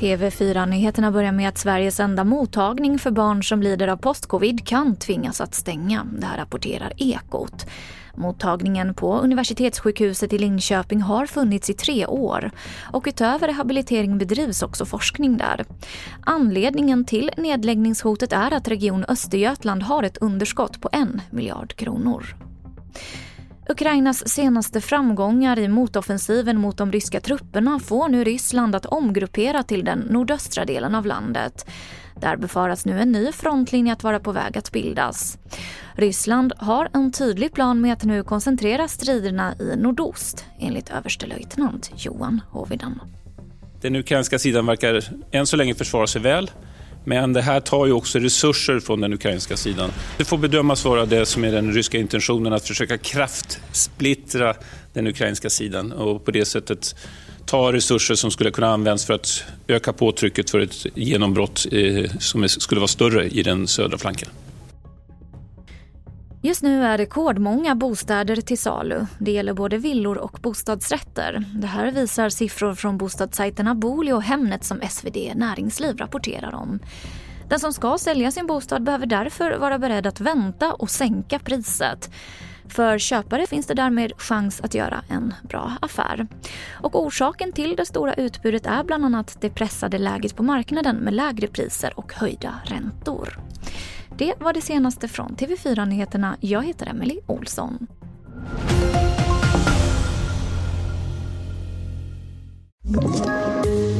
TV4-nyheterna börjar med att Sveriges enda mottagning för barn som lider av postcovid kan tvingas att stänga. Det här rapporterar Ekot. Mottagningen på Universitetssjukhuset i Linköping har funnits i tre år och utöver rehabilitering bedrivs också forskning där. Anledningen till nedläggningshotet är att Region Östergötland har ett underskott på en miljard kronor. Ukrainas senaste framgångar i motoffensiven mot de ryska trupperna får nu Ryssland att omgruppera till den nordöstra delen av landet. Där befaras nu en ny frontlinje att vara på väg att bildas. Ryssland har en tydlig plan med att nu koncentrera striderna i nordost, enligt överstelöjtnant Johan Hovidan. Den ukrainska sidan verkar än så länge försvara sig väl. Men det här tar ju också resurser från den ukrainska sidan. Det får bedömas vara det som är den ryska intentionen, att försöka kraftsplittra den ukrainska sidan och på det sättet ta resurser som skulle kunna användas för att öka påtrycket för ett genombrott eh, som skulle vara större i den södra flanken. Just nu är rekordmånga bostäder till salu. Det gäller både villor och bostadsrätter. Det här visar siffror från bostadssajterna Booli och Hemnet som SvD Näringsliv rapporterar om. Den som ska sälja sin bostad behöver därför vara beredd att vänta och sänka priset. För köpare finns det därmed chans att göra en bra affär. Och orsaken till det stora utbudet är bland annat det pressade läget på marknaden med lägre priser och höjda räntor. Det var det senaste från TV4 Nyheterna. Jag heter Emily Olsson.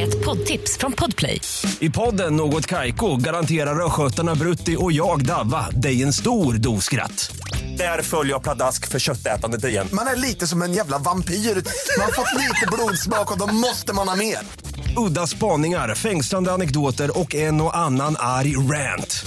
Ett poddtips från Podplay. I podden Något Kaiko garanterar östgötarna Brutti och jag, Davva, dig en stor dos skratt. Där följer jag pladask för köttätandet igen. Man är lite som en jävla vampyr. Man har fått lite blodsmak och då måste man ha mer. Udda spaningar, fängslande anekdoter och en och annan arg rant.